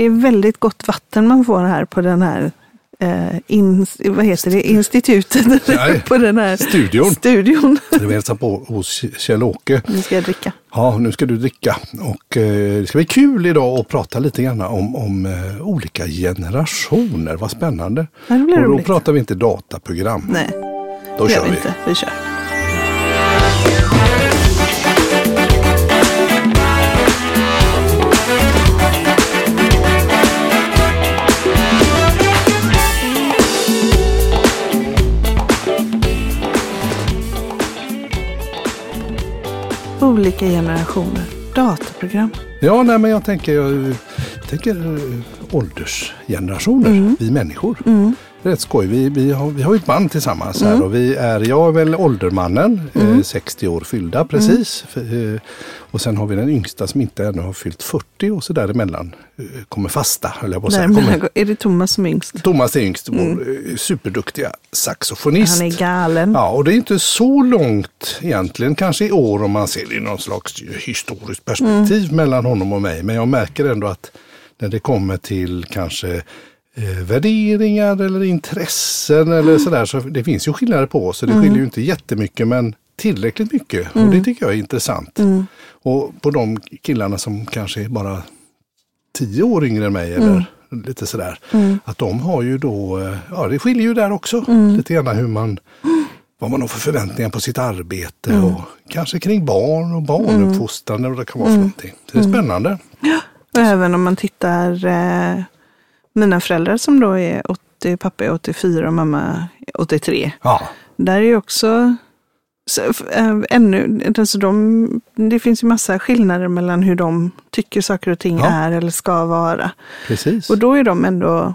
det är väldigt gott vatten man får här på den här eh, in, vad heter det, institutet Nej, på den här studion. studion. Vi hälsar på hos Kjell-Åke. Nu ska jag dricka. Ja, nu ska du dricka. Och eh, det ska bli kul idag att prata lite grann om, om eh, olika generationer. Vad spännande. Ja, och då roligt. pratar vi inte dataprogram. Nej, då det gör kör vi. inte. Vi kör. Olika generationer. Dataprogram. Ja, nej, men jag tänker, jag, tänker eh, åldersgenerationer, Mm. vi människor. Är rätt skoj. Vi, vi, har, vi har ju ett band tillsammans Mm. här och vi är, jag är väl åldermannen, eh, 60 år fyllda precis. Mm. Eh, och sen har vi den yngsta som inte ännu har fyllt 40 och så däremellan eh, kommer fasta, höll jag på att säga. Kommer, är det Thomas som är yngst? Thomas är yngst, vår eh, superduktiga saxofonist. Han är galen. Ja, och det är inte så långt egentligen, kanske i år om man ser det i någon slags historiskt perspektiv Mm. mellan honom och mig. Men jag märker ändå att när det kommer till kanske eh, värderingar eller intressen Mm. eller sådär, så det finns ju skillnader på oss. Så det skiljer ju inte jättemycket, men tillräckligt mycket. Och Mm. det tycker jag är intressant. Och på de killarna som kanske är bara tio år yngre än mig eller lite sådär. Att de har ju då, eh, ja det skiljer ju där också. Lite grann hur man, vad man har för förväntningar på sitt arbete och kanske kring barn och barnuppfostran vad det kan vara för någonting. Så det är spännande. Och även om man tittar, eh, mina föräldrar som då är 80, pappa är 84 och mamma är 83. Ja, Där är ju också så, äh, ännu, alltså de, det finns ju massa skillnader mellan hur de tycker saker och ting Ja. är eller ska vara. precis. Och då är de ändå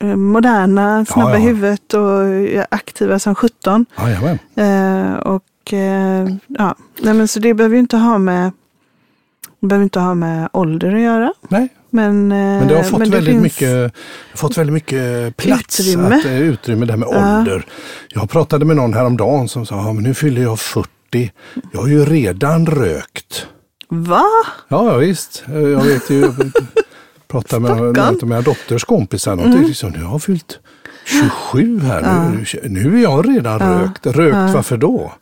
eh, moderna, snabba Ja, i ja. huvudet och eh, aktiva som 17. Jajamän. Eh, och eh, ja, nej men så det behöver ju inte ha med behöver inte ha med ålder att göra. Nej, Men, eh, men det har fått, väldigt, mycket, det fått väldigt mycket plats. Utrymme. Att, eh, utrymme där med Ja. ålder. Jag pratade med någon häromdagen som sa, ja, men nu fyller jag 40. Jag har ju redan rökt. Va? Ja, ja visst. Eh, Jag vet ju, jag pratade med en av mina dotters kompisar. Och mm. liksom, nu har jag fyllt 27 här. Nu, nu är jag redan rökt. Rökt, varför då?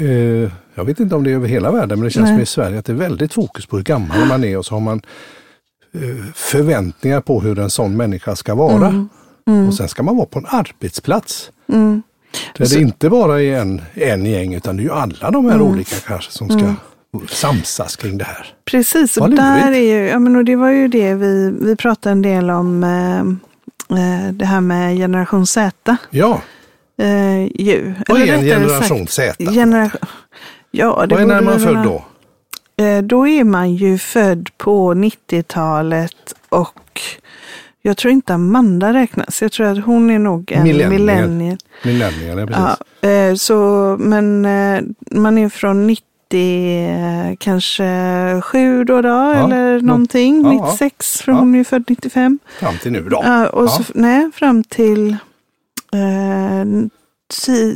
Eh, jag vet inte om det är över hela världen, men det känns Nej. som i Sverige att det är väldigt fokus på hur gammal man är och så har man eh, förväntningar på hur en sån människa ska vara. Och sen ska man vara på en arbetsplats. Där det inte bara är en, en gäng, utan det är ju alla de här olika kanske som ska samsas kring det här. Precis, och där är ju, ja men och det var ju det vi, vi pratade en del om, eh, eh, det här med generation Z. Ja, Eh, ju. vad är en generation sagt, Z? Generation, ja, det Vad är när man född då? Eh, då är man ju född på 90-talet och jag tror inte Amanda räknas. Jag tror att hon är nog en Millennial. millennial. Millennial, ja, precis. Ja, eh, så, men eh, man är från 90, eh, kanske 7 då, då eller nå- någonting. ja, ja. 96, för Ja. hon är ju född 95. Fram till nu då. Ja, och Så, Ja. nej, fram till eh,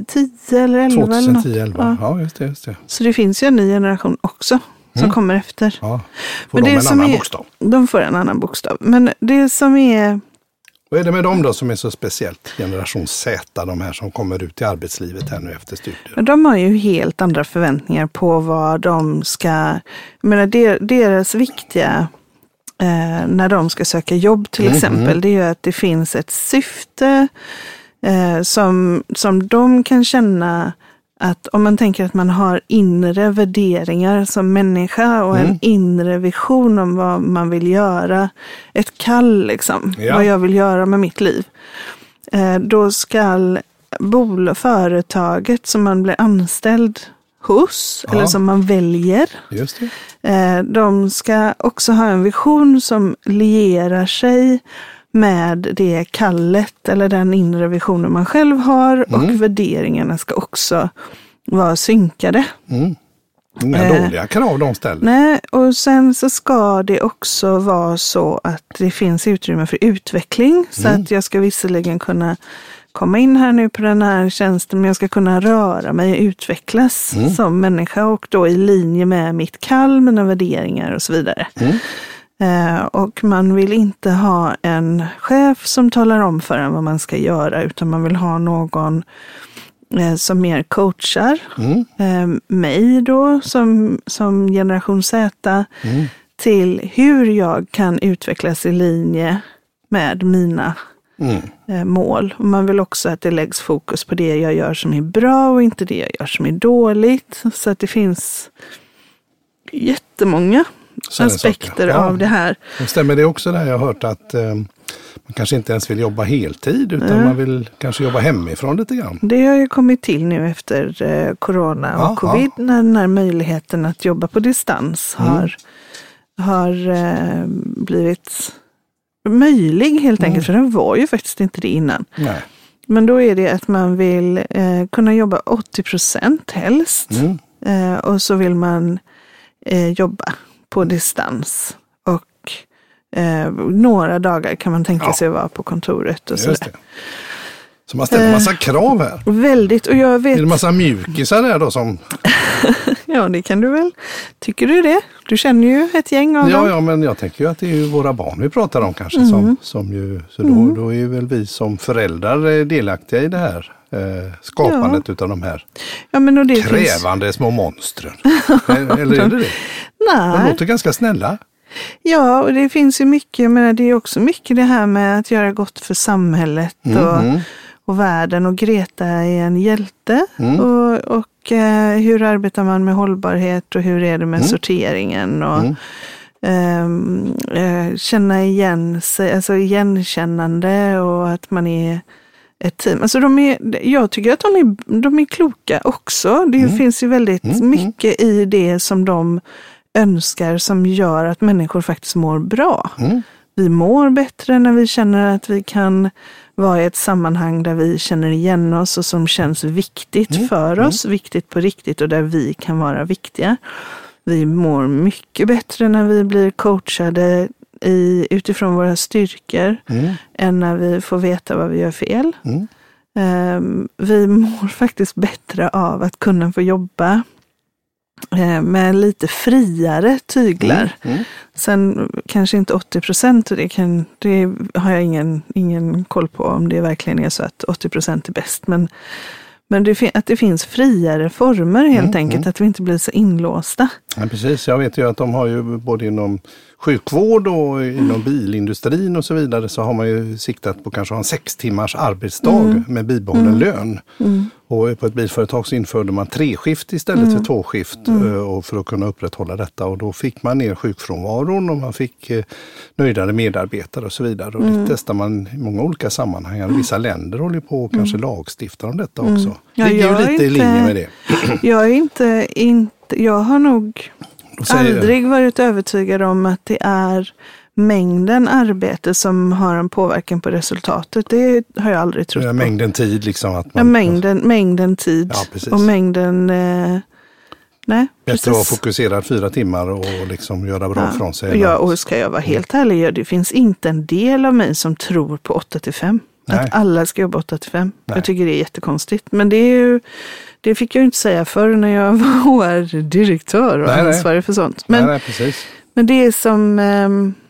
10 eller 11 eller något. 2010-11. Ja. Ja, just det. Just det. Så det finns ju en ny generation också som Mm. kommer efter. Ja. Får Men de det en som annan är- bokstav? De får en annan bokstav. Men det som är Vad är det med dem då som är så speciellt? Generation Z, de här som kommer ut i arbetslivet här nu efter studier. De har ju helt andra förväntningar på vad de ska, jag menar der- deras viktiga, eh, när de ska söka jobb till Mhm. exempel, det är ju att det finns ett syfte eh, som, som de kan känna att om man tänker att man har inre värderingar som människa och Mm. en inre vision om vad man vill göra, ett kall liksom, Ja. vad jag vill göra med mitt liv. Eh, då ska bol- företaget som man blir anställd hos, Ja. eller som man väljer, eh, de ska också ha en vision som lierar sig med det kallet eller den inre visionen man själv har Mm. och värderingarna ska också vara synkade. Mm. Inga Eh, dåliga krav de ställer. Nej, och sen så ska det också vara så att det finns utrymme för utveckling. Så Mm. att jag ska visserligen kunna komma in här nu på den här tjänsten, men jag ska kunna röra mig och utvecklas Mm. som människa och då i linje med mitt kall, mina värderingar och så vidare. Mm. Eh, och man vill inte ha en chef som talar om för en vad man ska göra, utan man vill ha någon eh, som mer coachar Mm. eh, mig då som, som generation Z Mm. till hur jag kan utvecklas i linje med mina Mm. mål. Och man vill också att det läggs fokus på det jag gör som är bra och inte det jag gör som är dåligt. Så att det finns jättemånga aspekter. Ja. av det här. Stämmer det också där jag har hört att eh, man kanske inte ens vill jobba heltid utan Mm. man vill kanske jobba hemifrån lite grann? Det har ju kommit till nu efter eh, corona och Ja, covid när den här möjligheten att jobba på distans Mm. har, har eh, blivit möjlig helt Mm. enkelt. För den var ju faktiskt inte det innan. Nej. Men då är det att man vill eh, kunna jobba 80 procent helst. Mm. Eh, och så vill man eh, jobba på distans. Och eh, några dagar kan man tänka Ja. sig att vara på kontoret och sådär. det. Så man ställer Eh. massa krav här. Väldigt, och jag Är vet, det massa mjukisar där då som... ja det kan du väl. Tycker du det? Du känner ju ett gäng av Ja, dem. ja, men jag tänker ju att det är ju våra barn vi pratar om kanske. Mm. Som, som ju, så då, då är väl vi som föräldrar eh, delaktiga i det här eh, skapandet utav de här Ja, det finns, krävande små monstren. Eh, Eller är det det? De nej, låter ganska snälla. ja, och det finns ju mycket, menar, det är också mycket det här med att göra gott för samhället och, Mm. och världen. Och Greta är en hjälte. Mm. Och, och eh, hur arbetar man med hållbarhet och hur är det med Mm. sorteringen? Och, Mm. ehm, eh, känna igen sig, alltså igenkännande och att man är ett team. Alltså de är, jag tycker att de är, de är kloka också. Det Mm. finns ju väldigt Mm, mm. mycket i det som de önskar som gör att människor faktiskt mår bra. Mm. Vi mår bättre när vi känner att vi kan vara i ett sammanhang där vi känner igen oss och som känns viktigt Mm, för mm. oss, viktigt på riktigt och där vi kan vara viktiga. Vi mår mycket bättre när vi blir coachade i, utifrån våra styrkor Mm. än när vi får veta vad vi gör fel. Mm. Ehm, vi mår faktiskt bättre av att kunna få jobba med lite friare tyglar. Mm. Sen kanske inte 80 procent, det, kan, det har jag ingen, ingen koll på om det verkligen är så att 80 procent är bäst. Men, men det, att det finns friare former helt Mm, enkelt, mm. att vi inte blir så inlåsta. Ja, precis, jag vet ju att de har ju både inom sjukvård och inom bilindustrin och så vidare så har man ju siktat på kanske ha en sex timmars arbetsdag med bibehållen lön. Och på ett bilföretag så införde man treskift istället för tvåskift eh, och för att kunna upprätthålla detta och då fick man ner sjukfrånvaron och man fick eh, nöjdare medarbetare och så vidare. Och det testar man i många olika sammanhang. Vissa länder håller på och kanske lagstiftar om detta också. Ja, Ligger jag ju är lite i inte- linje med det. Jag är inte, inte jag har nog aldrig varit övertygad om att det är mängden arbete som har en påverkan på resultatet. Det har jag aldrig trott Ja, mängden tid liksom. Att Ja, man, mängden, mängden tid Ja, och mängden... Eh, nej, Bättre att vara precis. fokuserad fyra timmar och liksom göra bra Ja. från sig. Ja, och ska jag vara helt ärlig, ja, det finns inte en del av mig som tror på 8 till 5. Nej. Att alla ska jobba 8 till 5. Nej. Jag tycker det är jättekonstigt. Men det, är ju, det fick jag inte säga förr när jag var HR-direktör och Nej, ansvarig för sånt. Men, men det som, ehm, eh,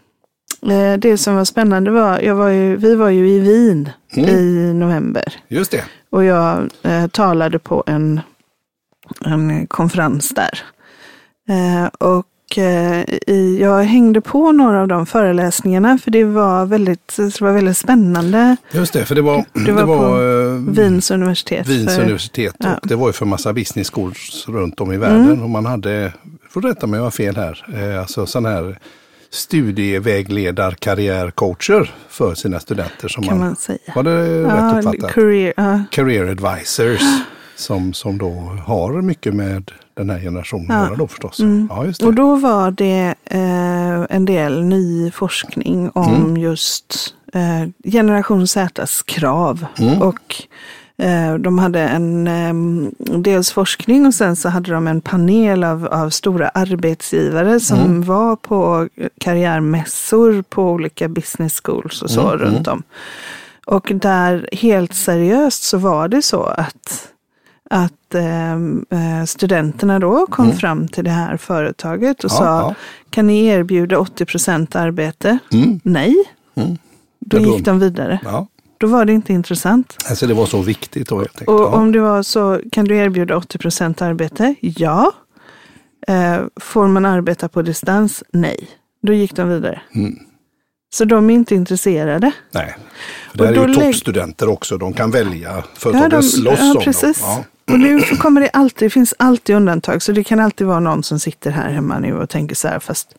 det som var spännande var, var ju, vi var ju i Wien Mm. i november. Just det. Och jag eh, talade på en, en konferens där. Eh, och eh, i, jag hängde på några av de föreläsningarna för det var väldigt, det var väldigt spännande. Just det, för det var, Det var på eh, Wiens universitet. Wiens för- universitet ja. och det var ju för massa business schools runt om i världen. Mm. Och man hade, får rätta mig om jag har fel här, eh, alltså sådana här studievägledar karriärcoacher för sina studenter. Som kan man, man säga. Var det rätt uppfattat? career, ja. Career advisors som, som då har mycket med den här generationen Ja. då förstås. Mm. Ja, just det. Och då var det eh, en del ny forskning om Mm. just eh, generation Zs krav. Mm. Och de hade en eh, dels forskning och sen så hade de en panel av, av stora arbetsgivare som Mm. var på karriärmässor på olika business schools och så Mm, runt om. Och där helt seriöst så var det så att att eh, studenterna då kom mm. fram till det här företaget och ja, sa, ja. kan ni erbjuda 80 procent arbete? Mm. Nej. Mm. Då gick de vidare. Ja. Då var det inte intressant. Alltså det var så viktigt då? Tänkte, och ja. om det var så, kan du erbjuda 80 procent arbete? Ja. Eh, får man arbeta på distans? Nej. Då gick de vidare. Mm. Så de är inte intresserade. Nej, för det här är ju toppstudenter också. De kan välja företagen ja, de, slåss ja, om precis. dem. Ja. Och nu kommer det alltid, det finns alltid undantag. Så det kan alltid vara någon som sitter här hemma nu och tänker så här, fast,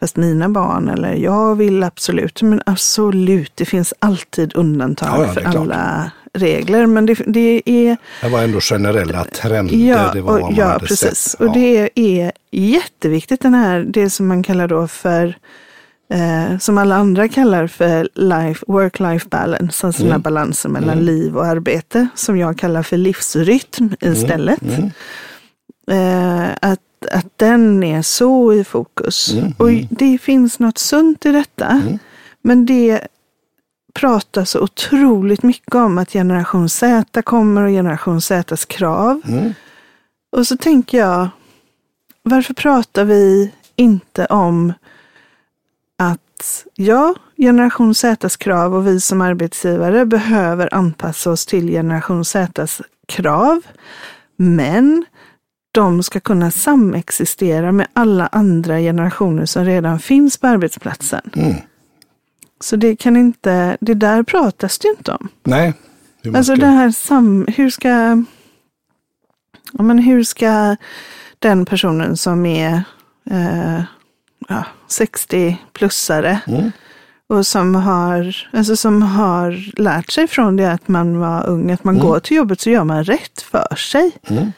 fast mina barn eller jag vill absolut. Men absolut, det finns alltid undantag ja, ja, för alla regler. Men det, det, är... Det var ändå generella trender. Ja, det var och, ja precis. Sett. Och det är jätteviktigt, den här, det som man kallar då för eh, som alla andra kallar för life, work-life balance, alltså mm. den här balansen mellan mm. liv och arbete, som jag kallar för livsrytm istället. Mm. mm. Eh, att, att den är så i fokus. Mm. Och det finns något sunt i detta, mm. men det pratar så otroligt mycket om att generation Z kommer och generation Zs krav. Och så tänker jag, varför pratar vi inte om att ja, generation Zs krav och vi som arbetsgivare behöver anpassa oss till generation Zs krav. Men de ska kunna samexistera med alla andra generationer som redan finns på arbetsplatsen. Mm. Så det kan inte, det där pratas det inte om. Nej. Alltså det här sam, hur ska, ja men hur ska den personen som är eh, ja, 60-plussare. Mm. Och som har, alltså som har lärt sig från det att man var ung, att man mm. går till jobbet så gör man rätt för sig. Mm.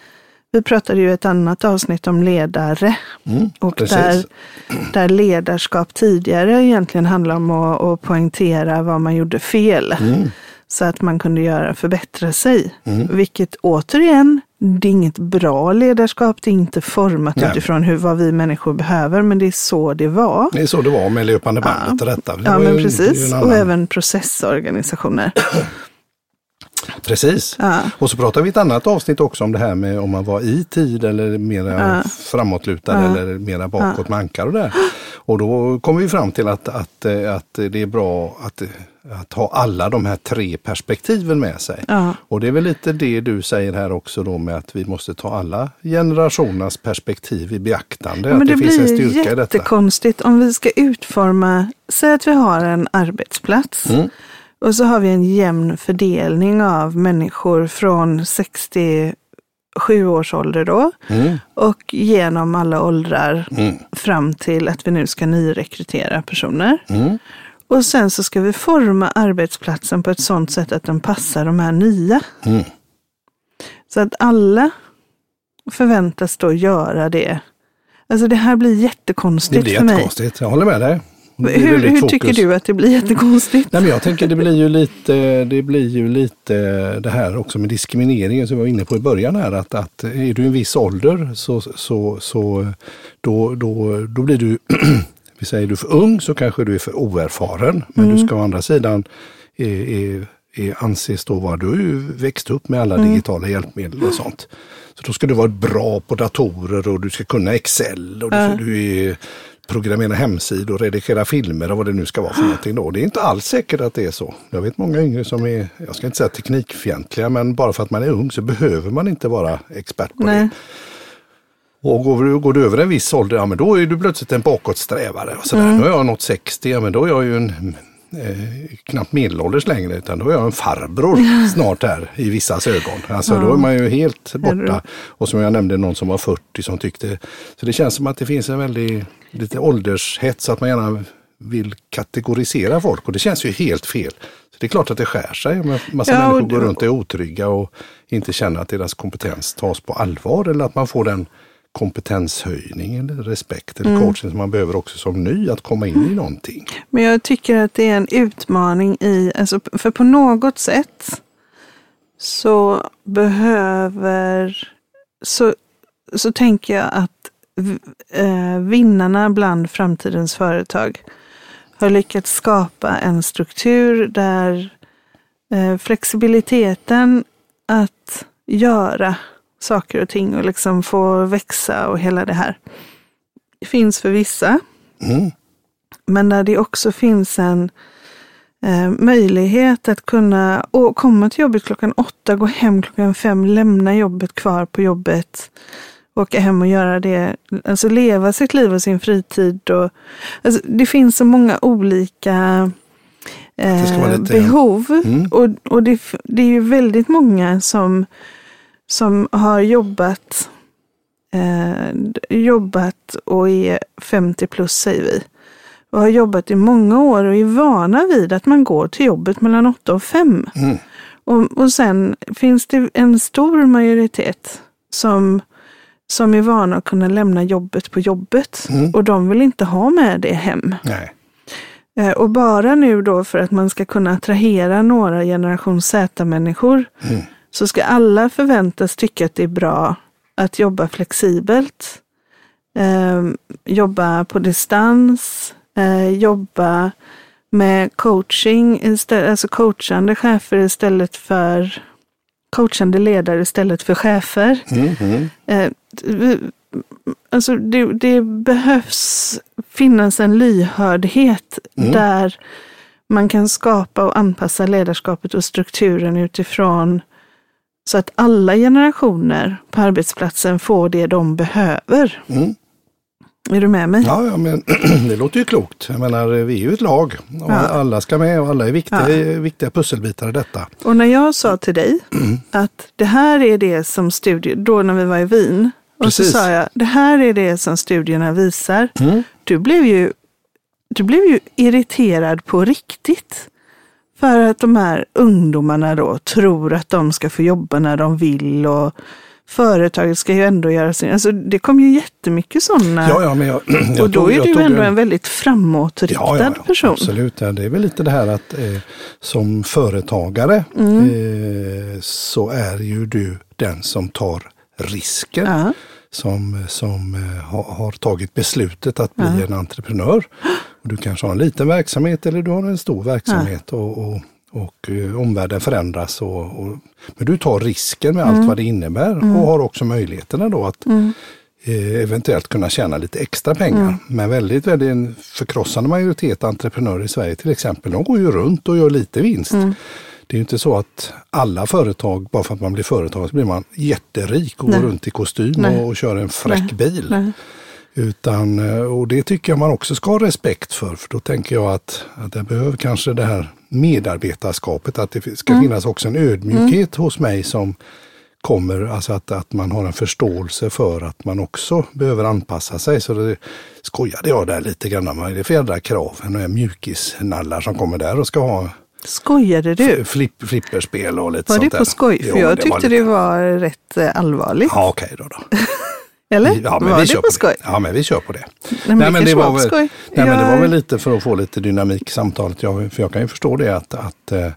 Vi pratade ju ett annat avsnitt om ledare. Mm, och där, där ledarskap tidigare egentligen handlar om att, att poängtera vad man gjorde fel. Mm. Så att man kunde göra förbättra sig. Mm. Vilket återigen det är inget bra ledarskap, det är inte format Nej. utifrån hur, vad vi människor behöver, men det är så det var. Det är så det var med löpande bandet ja. och detta. Det ja, men ju, precis. Och även processorganisationer. Precis. Ja. Och så pratar vi ett annat avsnitt också om det här med om man var i tid eller mera ja. framåtlutad ja. eller mera bakåt med ankar och det. Och då kommer vi fram till att, att, att det är bra att att ha alla de här tre perspektiven med sig. Ja. Och det är väl lite det du säger här också då med att vi måste ta alla generationers perspektiv i beaktande. Ja, men det, det blir jättekonstigt om vi ska utforma, säg att vi har en arbetsplats mm. och så har vi en jämn fördelning av människor från 67 års ålder då mm. och genom alla åldrar mm. fram till att vi nu ska nyrekrytera personer. Och sen så ska vi forma arbetsplatsen på ett sådant sätt att den passar de här nya. Mm. Så att alla förväntas då göra det. Alltså det här blir jättekonstigt för mig. Det blir jättekonstigt, jag håller med dig. Hur, hur tycker du att det blir jättekonstigt? Nej, men jag tänker det blir ju lite det blir ju lite det här också med diskrimineringen som jag var inne på i början här att, att är du en viss ålder så, så, så då, då, då blir du vi säger du är för ung så kanske du är för oerfaren. Men mm. du ska å andra sidan är, är, är, anses då vara, du har ju växt upp med alla mm. digitala hjälpmedel och sånt. Så då ska du vara bra på datorer och du ska kunna Excel och du, du är programmera hemsidor, redigera filmer och vad det nu ska vara för någonting då. Det är inte alls säkert att det är så. Jag vet många yngre som är, jag ska inte säga teknikfientliga, men bara för att man är ung så behöver man inte vara expert på Nej. det. Och går, går du över en viss ålder, ja men då är du plötsligt en bakåtsträvare. Och sådär. Mm. Nu har jag nått 60, ja men då är jag ju en eh, knappt medelålders längre utan då är jag en farbror snart här i vissas ögon. Alltså ja. då är man ju helt borta. Och som jag nämnde någon som var 40 som tyckte, så det känns som att det finns en väldigt lite åldershets att man gärna vill kategorisera folk och det känns ju helt fel. Så Det är klart att det skär sig om en massa ja, människor går runt och är otrygga och inte känner att deras kompetens tas på allvar eller att man får den kompetenshöjning eller respekt eller mm. coaching som man behöver också som ny att komma in i någonting. Men jag tycker att det är en utmaning i, alltså, för på något sätt så behöver, så, så tänker jag att eh, vinnarna bland framtidens företag har lyckats skapa en struktur där eh, flexibiliteten att göra saker och ting och liksom få växa och hela det här. Det finns för vissa. Mm. Men där det också finns en eh, möjlighet att kunna å, komma till jobbet klockan åtta, gå hem klockan fem, lämna jobbet kvar på jobbet, åka hem och göra det, alltså leva sitt liv och sin fritid. Och, alltså, det finns så många olika eh, lite- behov Mm. och, och det, det är ju väldigt många som, som har jobbat eh, jobbat och är 50 plus säger vi. Och har jobbat i många år och är vana vid att man går till jobbet mellan 8 och 5. Mm. Och, och sen finns det en stor majoritet som, som är vana att kunna lämna jobbet på jobbet. Mm. Och de vill inte ha med det hem. Nej. Eh, Och bara nu då för att man ska kunna attrahera några generation Z-människor Mm. Så ska alla förväntas tycka att det är bra att jobba flexibelt, eh, jobba på distans, eh, jobba med coaching, istället, alltså coachande chefer istället för coachande ledare istället för chefer. Mm. Mm. Eh, alltså det, det behövs finnas en lyhördhet Mm. där man kan skapa och anpassa ledarskapet och strukturen utifrån så att alla generationer på arbetsplatsen får det de behöver. Mm. Är du med mig? Ja, ja, men det låter ju klokt. Jag menar, vi är ju ett lag. Och Ja. Alla ska med och alla är viktiga, Ja. viktiga pusselbitar i detta. Och när jag sa till dig Mm. att det här är det som studier, då när vi var i Wien, och Precis. så sa jag, det här är det som studierna visar. Mm. Du blev ju, du blev ju irriterad på riktigt. Att de här ungdomarna då tror att de ska få jobba när de vill och företaget ska ju ändå göra sin... Alltså det kom ju jättemycket sådana. Ja, ja, men jag, jag och då tog- är du ändå en väldigt framåtriktad Ja, ja, ja, person. Absolut, det är väl lite det här att eh, som företagare Mm. eh, så är ju du den som tar risken. Ja. Som, som eh, har, har tagit beslutet att bli en entreprenör. Och du kanske har en liten verksamhet eller du har en stor verksamhet och, och, och eh, omvärlden förändras. Och, och, men du tar risken med Mm. allt vad det innebär och har också möjligheterna då att eh, eventuellt kunna tjäna lite extra pengar. Mm. Men väldigt, väldigt en förkrossande majoritet entreprenörer i Sverige till exempel, de går ju runt och gör lite vinst. Mm. Det är ju inte så att alla företag, bara för att man blir företagare så blir man jätterik och Nej. går runt i kostym och, och kör en fräck Nej. bil. Nej. Utan, eh, och det tycker jag man också ska ha respekt för. För då tänker jag att, att det behöver kanske det här medarbetarskapet, att det ska Mm. finnas också en ödmjukhet hos mig som kommer, alltså att, att man har en förståelse för att man också behöver anpassa sig. Så det skojade jag där lite grann. Vad är det för jädra krav? Några mjukisnallar som kommer där och ska ha Skojade du? flipp, flipperspel och lite Var det sånt på där. skoj? För Jo, jag var tyckte lite- det var rätt eh, allvarligt. Ja, okej då. då. Eller? Ja, men var vi det kör på skoj? det. Ja, men vi kör på det. Nej, men det kanske var på väl, nej, men det var väl lite för att få lite dynamik i samtalet. Jag, för jag kan ju förstå det att, att, eh,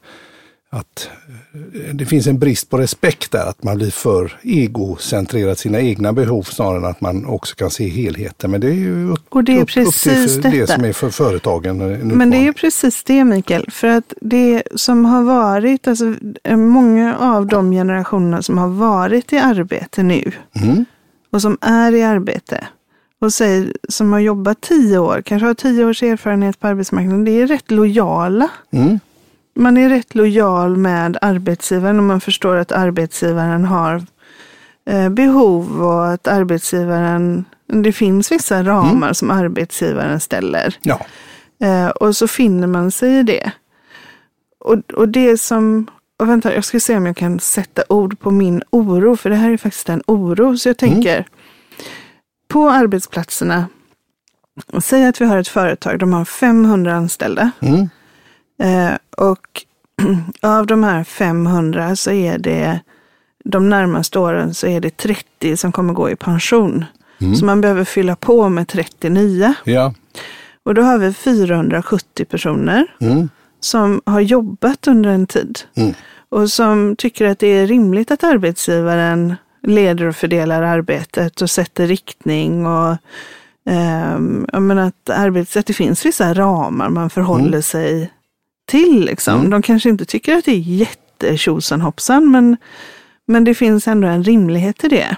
att eh, det finns en brist på respekt där. Att man blir för egocentrerad, sina egna behov snarare än att man också kan se helheten. Men det är ju upp, Och det är upp, upp precis till det som är för företagen. en Men det är ju precis det Mikael, för att det som har varit, alltså många av de generationerna som har varit i arbete nu Mm. Och som är i arbete och säger, som har jobbat tio år, kanske har tio års erfarenhet på arbetsmarknaden, det är rätt lojala. Mm. Man är rätt lojal med arbetsgivaren och man förstår att arbetsgivaren har eh, behov och att arbetsgivaren, det finns vissa ramar som arbetsgivaren ställer. Ja. Eh, och så finner man sig i det. Och, och det som, och vänta, jag ska se om jag kan sätta ord på min oro, för det här är faktiskt en oro. Så jag tänker, på arbetsplatserna, säg att vi har ett företag, de har 500 anställda. Mm. Eh, och av de här 500 så är det de närmaste åren så är det 30 som kommer gå i pension. Så man behöver fylla på med 30 nya. Ja. Och då har vi 470 personer Mm. Som har jobbat under en tid. Mm. Och som tycker att det är rimligt att arbetsgivaren leder och fördelar arbetet och sätter riktning. och ehm, menar att, arbets, att det finns vissa ramar man förhåller Mm. sig till. Liksom. Mm. De kanske inte tycker att det är jättetjosan hoppsan, men, Men det finns ändå en rimlighet i det.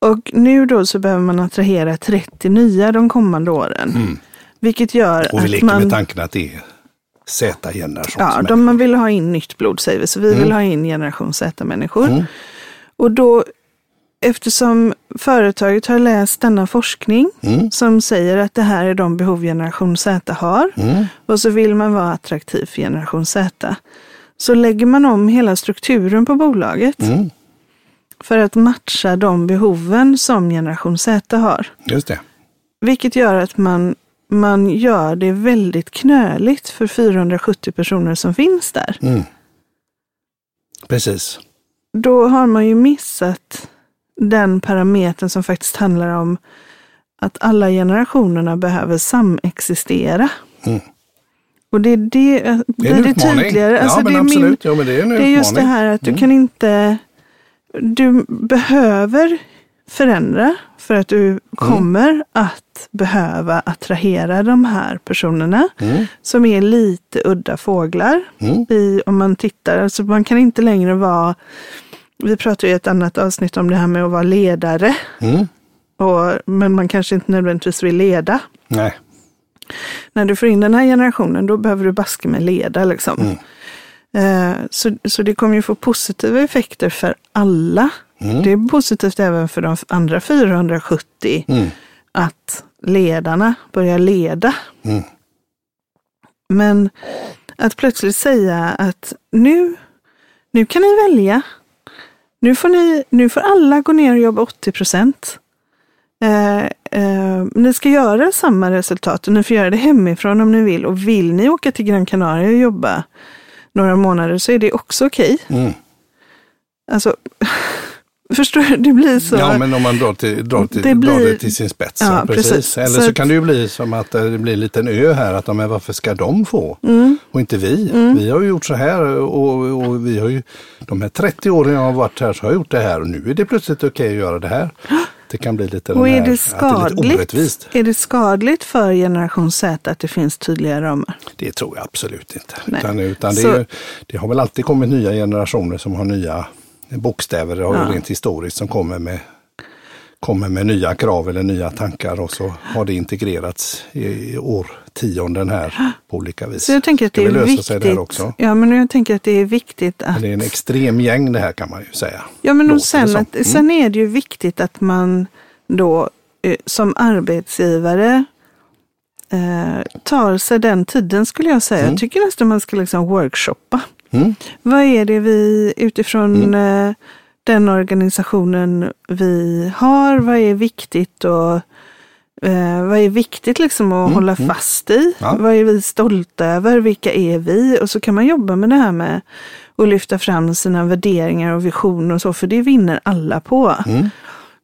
Och nu då så behöver man attrahera 30 nya de kommande åren. Mm. Vilket gör Och vi att leker man... med tanken att det är Z-generation. Ja, de, man vill ha in nytt blod säger vi, så vi vill ha in generation Z-människor. Mm. Och då, eftersom företaget har läst denna forskning Mm. som säger att det här är de behov generation Z har Mm. och så vill man vara attraktiv för generation Z. Så lägger man om hela strukturen på bolaget Mm. för att matcha de behoven som generation Z har. Just det. Vilket gör att man, man gör det väldigt knöligt för 470 personer som finns där. Mm. Precis. Då har man ju missat den parametern som faktiskt handlar om att alla generationerna behöver samexistera. Mm. Och det är det, Det är en det utmaning. tydligare. ja, Alltså men det, är min, absolut. ja, men det är en det är just det här att du Mm. kan inte, du behöver förändra för att Mm. du kommer att behöva attrahera de här personerna Mm. som är lite udda fåglar. Mm. I, om man tittar, alltså man kan inte längre vara, vi pratade i ett annat avsnitt om det här med att vara ledare, Mm. och, men man kanske inte nödvändigtvis vill leda. Nej. När du får in den här generationen, då behöver du baska med leda. Liksom. Mm. Eh, så, så det kommer ju få positiva effekter för alla. Mm. Det är positivt även för de andra 470 Mm. att ledarna börjar leda. Mm. Men att plötsligt säga att nu, nu kan ni välja. Nu får, ni, nu får alla gå ner och jobba 80 procent. Eh, eh, ni ska göra samma resultat och ni får göra det hemifrån om ni vill. Och vill ni åka till Gran Canaria och jobba några månader så är det också okej. Mm. Alltså, förstår du? Det blir så. Ja, men om man drar, till, drar, till, Det blir- drar det till sin spets. Ja, precis. precis. Eller Så så, kan det ju bli som att eh, det blir en liten ö här. Att, men varför ska de få? Mm. Och inte vi. Vi har ju gjort så här och, och vi har ju, de här 30 åren jag har varit här så har jag gjort det här och nu är det plötsligt okej att göra det här. Det kan bli lite Och är här, det, att det är skadligt, orättvist. är det skadligt för generation Z att det finns tydliga ramar? Det tror jag absolut inte. Nej. Utan, utan det, är, det har väl alltid kommit nya generationer som har nya bokstäver, det Ja. rent historiskt, som kommer med, kommer med nya krav eller nya tankar och så har det integrerats i, årtionden här på olika vis. Så jag tänker att Ska det är viktigt. sig där också. Ja, men jag tänker att det är viktigt att... Men det är en extrem gäng det här kan man ju säga. Ja, men och det sen, att, Mm. sen är det ju viktigt att man då eh, som arbetsgivare eh, tar sig den tiden skulle jag säga. Mm. Jag tycker nästan man ska liksom workshoppa. Mm. Vad är det vi utifrån eh, den organisationen vi har, vad är viktigt och eh, vad är viktigt liksom att hålla fast i? Mm. Ja. Vad är vi stolta över? Vilka är vi? Och så kan man jobba med det här med att lyfta fram sina värderingar och visioner och så, för det vinner alla på. Mm.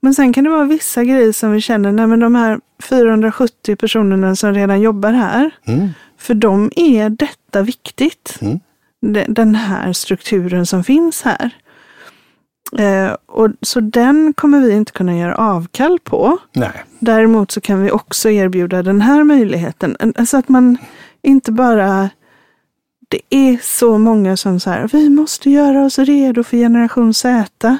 Men sen kan det vara vissa grejer som vi känner, nej men de här 470 personerna som redan jobbar här, Mm. för dem är detta viktigt. De- Den här strukturen som finns här. Eh, och, så den kommer vi inte kunna göra avkall på. Nej, Däremot så kan vi också erbjuda den här möjligheten. En- Alltså att man inte bara... Det är så många som säger vi måste göra oss redo för generation Z.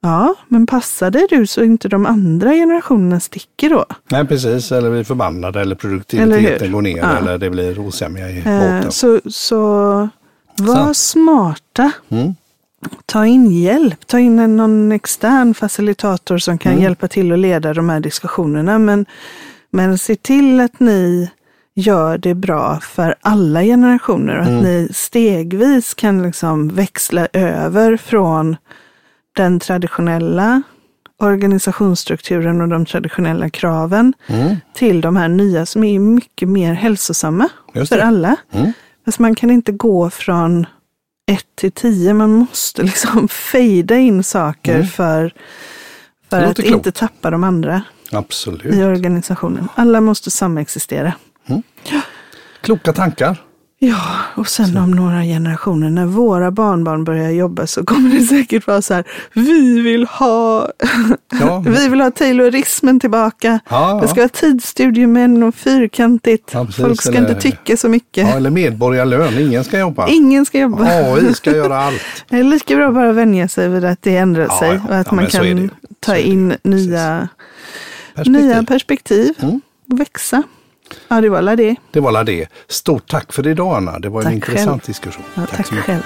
Ja, men passar det du så inte de andra generationerna sticker då? Nej precis, eller blir förbannade eller Eller produktiviteten hur? går ner Ja. eller det blir osämja i Eh, båten. så, så var Sant. smarta. Mm. Ta in hjälp. Ta in en, någon extern facilitator som kan Mm. hjälpa till att leda de här diskussionerna. Men, men se till att ni gör det bra för alla generationer och att Mm. ni stegvis kan liksom växla över från den traditionella organisationsstrukturen och de traditionella kraven Mm. till de här nya som är mycket mer hälsosamma för alla. Mm. Fast man kan inte gå från ett till tio. Man måste liksom fejda in saker Mm. för, för att klokt. inte tappa de andra Absolut. i organisationen. Alla måste samexistera. Kloka tankar. Ja, och sen om några generationer när våra barnbarn börjar jobba så kommer det säkert vara så här, vi vill ha, Ja. vi vill ha taylorismen tillbaka. Ja, Det ska vara tidsstudiemän och fyrkantigt. Ja, precis, Folk ska eller- inte tycka så mycket. Ja, eller medborgarlön, ingen ska jobba. Ingen ska jobba. AI ska göra allt. Det är lika bra att bara vänja sig vid att det ändrar sig och att man men så kan ta Så in nya Perspektiv. nya perspektiv Mm. och växa. Ja, det var alla det. Det var alla det. Stort tack för idag Anna. Det var en Tack intressant själv. diskussion. Ja, tack så mycket. själv.